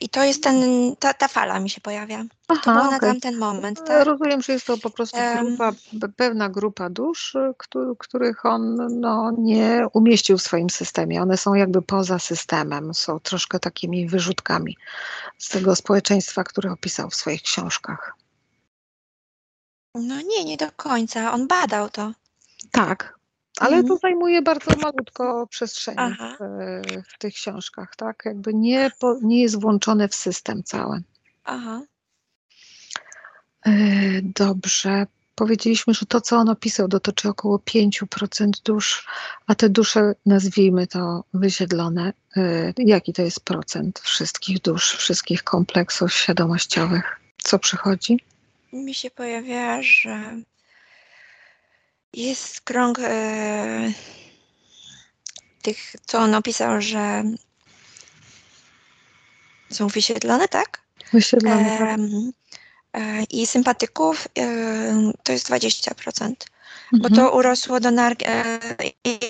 Speaker 2: I to jest ten, ta, ta fala mi się pojawia. Aha, to było okay. na tamten moment. Tak?
Speaker 1: Rozumiem, że jest to po prostu grupa, pewna grupa dusz, których on no, nie umieścił w swoim systemie. One są jakby poza systemem, są troszkę takimi wyrzutkami z tego społeczeństwa, które opisał w swoich książkach.
Speaker 2: No nie, nie do końca. On badał to.
Speaker 1: Tak, ale mhm. to zajmuje bardzo malutko przestrzeni w, w, tych książkach, tak? Jakby nie, po, nie jest włączone w system cały.
Speaker 2: Aha.
Speaker 1: E, dobrze. Powiedzieliśmy, że to, co on opisał, dotyczy około 5% dusz, a te dusze, nazwijmy to wysiedlone. E, jaki to jest procent wszystkich dusz, wszystkich kompleksów świadomościowych? Co przychodzi?
Speaker 2: Mi się pojawia, że jest krąg e, tych, co on opisał, że są wysiedlone, tak?
Speaker 1: Wysiedlone. Tak.
Speaker 2: E, I sympatyków e, to jest 20%. Bo to mhm. urosło do narg- e,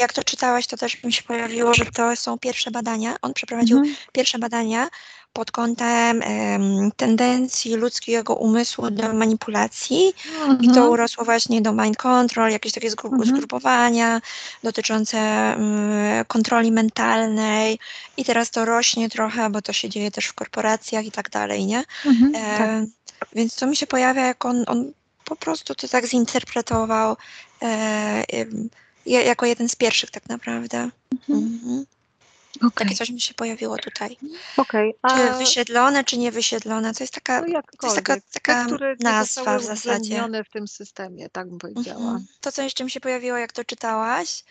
Speaker 2: jak to czytałaś, to też mi się pojawiło, że to są pierwsze badania. On przeprowadził mhm. pierwsze badania pod kątem um, tendencji ludzkiego umysłu do manipulacji mhm. i to mhm. urosło właśnie do mind control, jakieś takie zgrup mhm. zgrupowania dotyczące um, kontroli mentalnej i teraz to rośnie trochę, bo to się dzieje też w korporacjach i tak dalej, nie? Mhm, e, tak. Więc to mi się pojawia, jak on, on po prostu to tak zinterpretował e, jako jeden z pierwszych tak naprawdę. Mhm. Takie coś mi się pojawiło tutaj.
Speaker 1: Okay,
Speaker 2: a... Czy wysiedlone, czy niewysiedlone. To jest taka, no to jest taka, taka Te, nazwa w zasadzie.
Speaker 1: w tym systemie, tak bym powiedziała. Mhm.
Speaker 2: To, co jeszcze mi się pojawiło, jak to czytałaś,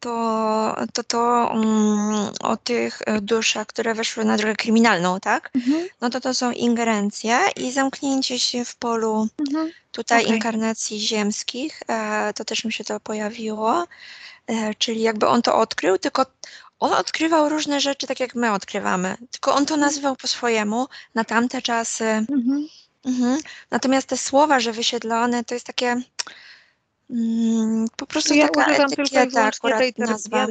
Speaker 2: to to, to um, o tych e, duszach, które weszły na drogę kryminalną, tak? Mhm. No to to są ingerencje i zamknięcie się w polu mhm. tutaj okay. inkarnacji ziemskich. E, to też mi się to pojawiło. E, czyli jakby on to odkrył, tylko on odkrywał różne rzeczy, tak jak my odkrywamy, tylko on to mhm. nazywał po swojemu na tamte czasy. Mhm. Mhm. Natomiast te słowa, że wysiedlone, to jest takie mm, po prostu ja taka etykieta akurat
Speaker 1: tej
Speaker 2: nazwa.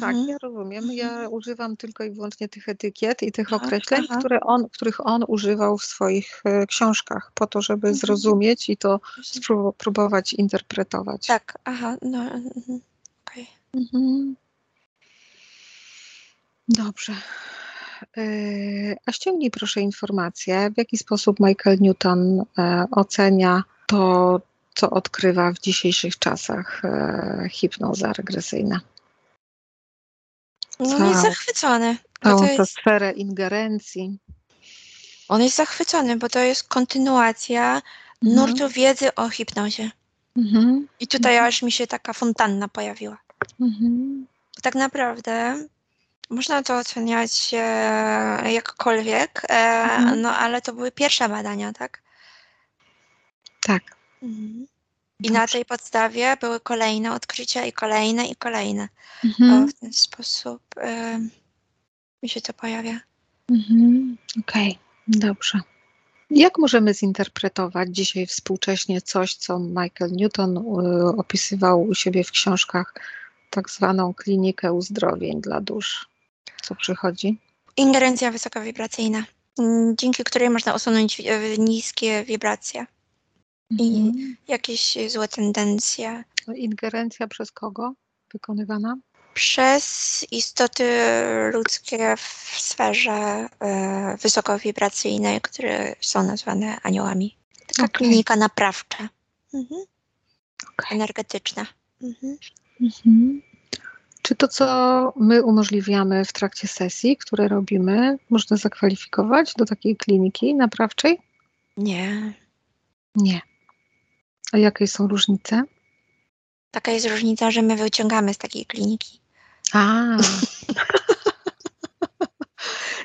Speaker 1: Tak, ja rozumiem. Ja mhm. używam tylko i wyłącznie tych etykiet i tych określeń, które on, których on używał w swoich e, książkach, po to, żeby mhm. zrozumieć i to spróbować interpretować.
Speaker 2: Tak, aha, no, mhm. okej. Okay. Mhm.
Speaker 1: Dobrze. E, a ściągnij proszę informację, w jaki sposób Michael Newton e, ocenia to, co odkrywa w dzisiejszych czasach hipnoza regresyjna.
Speaker 2: No on jest zachwycony.
Speaker 1: Całą tę jest... sferę ingerencji.
Speaker 2: On jest zachwycony, bo to jest kontynuacja mhm. nurtu wiedzy o hipnozie. Mhm. I tutaj mhm. aż mi się taka fontanna pojawiła. Mhm. Tak naprawdę można to oceniać e, jakkolwiek, e, mhm. no ale to były pierwsze badania, tak?
Speaker 1: Tak. Mhm.
Speaker 2: I na tej podstawie były kolejne odkrycia i kolejne i kolejne. Mhm. w ten sposób y, mi się to pojawia.
Speaker 1: Mhm. Okej, okay. dobrze. Jak możemy zinterpretować dzisiaj współcześnie coś, co Michael Newton y, opisywał u siebie w książkach, tak zwaną klinikę uzdrowień dla dusz? Co przychodzi?
Speaker 2: Ingerencja wysokowibracyjna, mm, dzięki której można usunąć niskie wibracje i mhm. jakieś złe tendencje.
Speaker 1: Ingerencja przez kogo wykonywana?
Speaker 2: Przez istoty ludzkie w sferze y, wysokowibracyjnej, które są nazwane aniołami. Taka okay. klinika naprawcza. Mhm. Okay. Energetyczna. Mhm. Mhm.
Speaker 1: Czy to, co my umożliwiamy w trakcie sesji, które robimy, można zakwalifikować do takiej kliniki naprawczej?
Speaker 2: Nie.
Speaker 1: Nie. A jakie są różnice?
Speaker 2: Taka jest różnica, że my wyciągamy z takiej kliniki.
Speaker 1: A.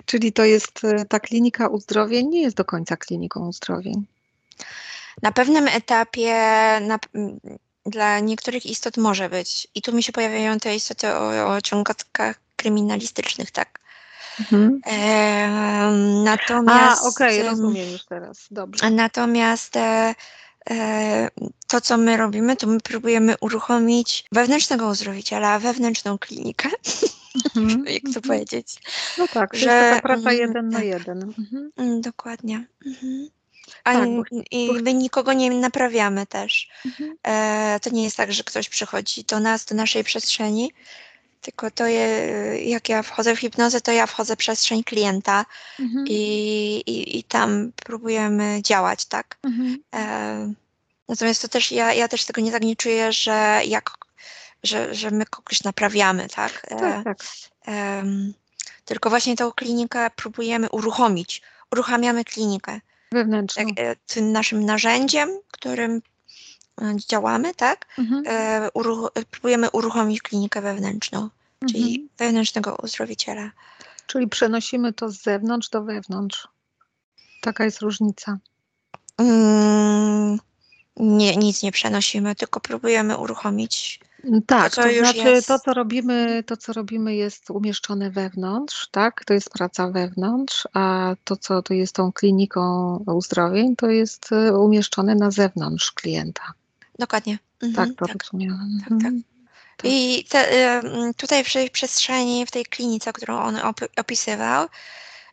Speaker 1: Czyli to jest e, ta klinika uzdrowień, nie jest do końca kliniką uzdrowień.
Speaker 2: Na pewnym etapie na, dla niektórych istot może być. I tu mi się pojawiają te istoty o, o kryminalistycznych, tak. Mhm. E, natomiast.
Speaker 1: A, okej, okay, rozumiem już teraz. Dobrze.
Speaker 2: Natomiast e, E, to, co my robimy, to my próbujemy uruchomić wewnętrznego uzdrowiciela, wewnętrzną klinikę, mhm. jak to powiedzieć.
Speaker 1: No tak, że, jest taka praca jeden tak. na jeden. Mhm.
Speaker 2: Mm, dokładnie. Mhm. A tak, bo, i my nikogo nie naprawiamy też. Mhm. E, to nie jest tak, że ktoś przychodzi do nas, do naszej przestrzeni, tylko to je, jak ja wchodzę w hipnozę, to ja wchodzę w przestrzeń klienta mhm. i, i, i, tam próbujemy działać, tak? Mhm. E, natomiast to też, ja, ja też tego nie tak nie czuję, że jak, że, że my kogoś naprawiamy, tak?
Speaker 1: E, tak, tak.
Speaker 2: Tylko właśnie tą klinikę próbujemy uruchomić. Uruchamiamy klinikę.
Speaker 1: Wewnętrzną. Tak,
Speaker 2: e, tym naszym narzędziem, którym E, działamy, tak? Mhm. E, uruch próbujemy uruchomić klinikę wewnętrzną, mhm. czyli wewnętrznego uzdrowiciela.
Speaker 1: Czyli przenosimy to z zewnątrz do wewnątrz. Taka jest różnica.
Speaker 2: Mm, nie, nic nie przenosimy, tylko próbujemy uruchomić.
Speaker 1: Tak, to, to znaczy jest... to, co robimy, to, co robimy, jest umieszczone wewnątrz, tak? To jest praca wewnątrz, a to, co to jest tą kliniką uzdrowień, to jest e, umieszczone na zewnątrz klienta.
Speaker 2: Dokładnie.
Speaker 1: Mhm, tak, to tak. rozumiem. Tak, tak. Mhm.
Speaker 2: tak. I te, tutaj w tej przestrzeni, w tej klinice, którą on opisywał,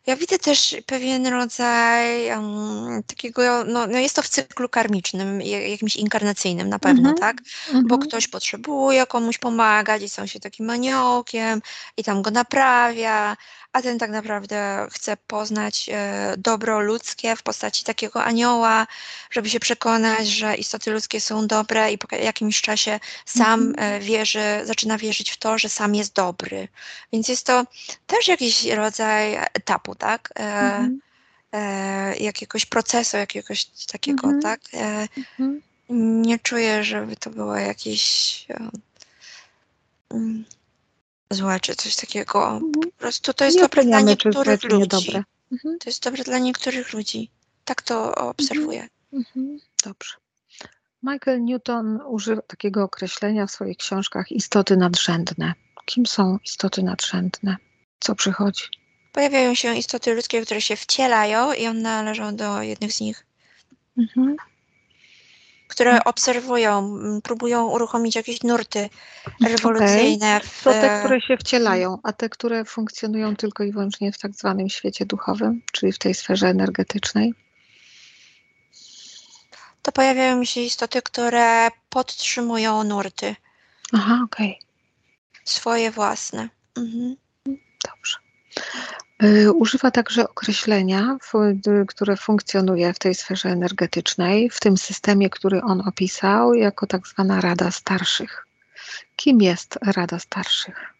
Speaker 2: ja widzę też pewien rodzaj um, takiego, no, no, jest to w cyklu karmicznym, jakimś inkarnacyjnym na pewno, mm -hmm. tak? Mm -hmm. Bo mhm. ktoś potrzebuje komuś pomagać i są się takim aniołkiem i tam go naprawia, a ten tak naprawdę chce poznać e, dobro ludzkie w postaci takiego anioła, żeby się przekonać, że istoty ludzkie są dobre i po jakimś czasie sam mm -hmm. wierzy, zaczyna wierzyć w to, że sam jest dobry. Więc jest to też jakiś rodzaj etapu, tak? Mm -hmm. e, jakiegoś procesu, jakiegoś takiego, mm -hmm. tak? E, mhm. nie czuję, żeby to było jakieś um, złe czy coś takiego. Mhm. Po prostu to jest nie dobre dla niektórych ludzi. Niedobre. Mhm. To jest dobre dla niektórych ludzi. Tak to obserwuję. Mhm.
Speaker 1: Dobrze. Michael Newton używa takiego określenia w swoich książkach istoty nadrzędne. Kim są istoty nadrzędne? Co przychodzi?
Speaker 2: Pojawiają się istoty ludzkie, które się wcielają i one należą do jednych z nich. Mhm. Które obserwują, próbują uruchomić jakieś nurty rewolucyjne. Okay.
Speaker 1: To te, które się wcielają, a te, które funkcjonują tylko i wyłącznie w tak zwanym świecie duchowym, czyli w tej sferze energetycznej?
Speaker 2: To pojawiają się istoty, które podtrzymują nurty.
Speaker 1: Aha, okej. Okay.
Speaker 2: Swoje własne. Mhm.
Speaker 1: Dobrze. Y, używa także określenia, które funkcjonuje w tej sferze energetycznej, w tym systemie, który on opisał, jako tak zwana Rada Starszych. Kim jest Rada Starszych?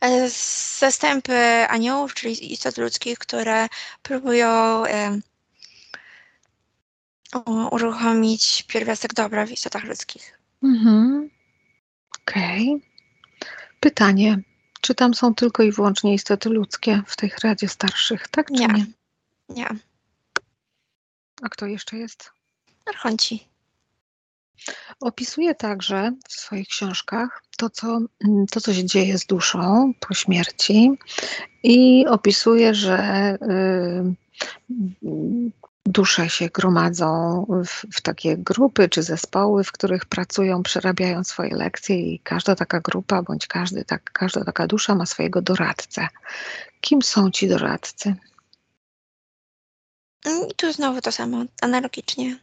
Speaker 2: E, zastępy aniołów, czyli istot ludzkich, które próbują uruchomić pierwiastek dobra w istotach ludzkich. Mhm.
Speaker 1: Okej. Okay. Pytanie. Czy tam są tylko i wyłącznie istoty ludzkie w tej Radzie Starszych, tak czy nie?
Speaker 2: Nie. nie.
Speaker 1: A kto jeszcze jest?
Speaker 2: Archonci.
Speaker 1: Opisuje także w swoich książkach to co, to, co się dzieje z duszą po śmierci i opisuje, że y, dusze się gromadzą w, w, takie grupy czy zespoły, w których pracują, przerabiają swoje lekcje i każda taka grupa bądź każdy, tak, każda taka dusza ma swojego doradcę. Kim są ci doradcy?
Speaker 2: I tu znowu to samo, analogicznie.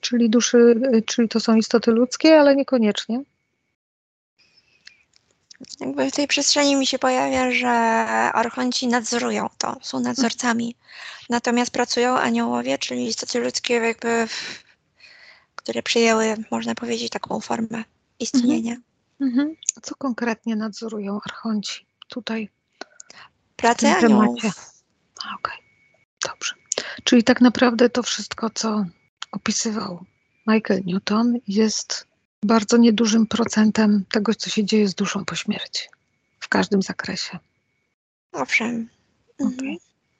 Speaker 1: Czyli duszy, czyli to są istoty ludzkie, ale niekoniecznie.
Speaker 2: Jakby w tej przestrzeni mi się pojawia, że archonci nadzorują to, są nadzorcami. Natomiast pracują aniołowie, czyli istoty ludzkie, jakby, które przyjęły, można powiedzieć, taką formę istnienia.
Speaker 1: Mhm. Mhm. Co konkretnie nadzorują archonci tutaj?
Speaker 2: Pracę aniołów. Okej,
Speaker 1: okay. dobrze. Czyli tak naprawdę to wszystko, co opisywał Michael Newton, jest bardzo niedużym procentem tego, co się dzieje z duszą po śmierci. W każdym zakresie.
Speaker 2: Owszem. Mhm. Okay.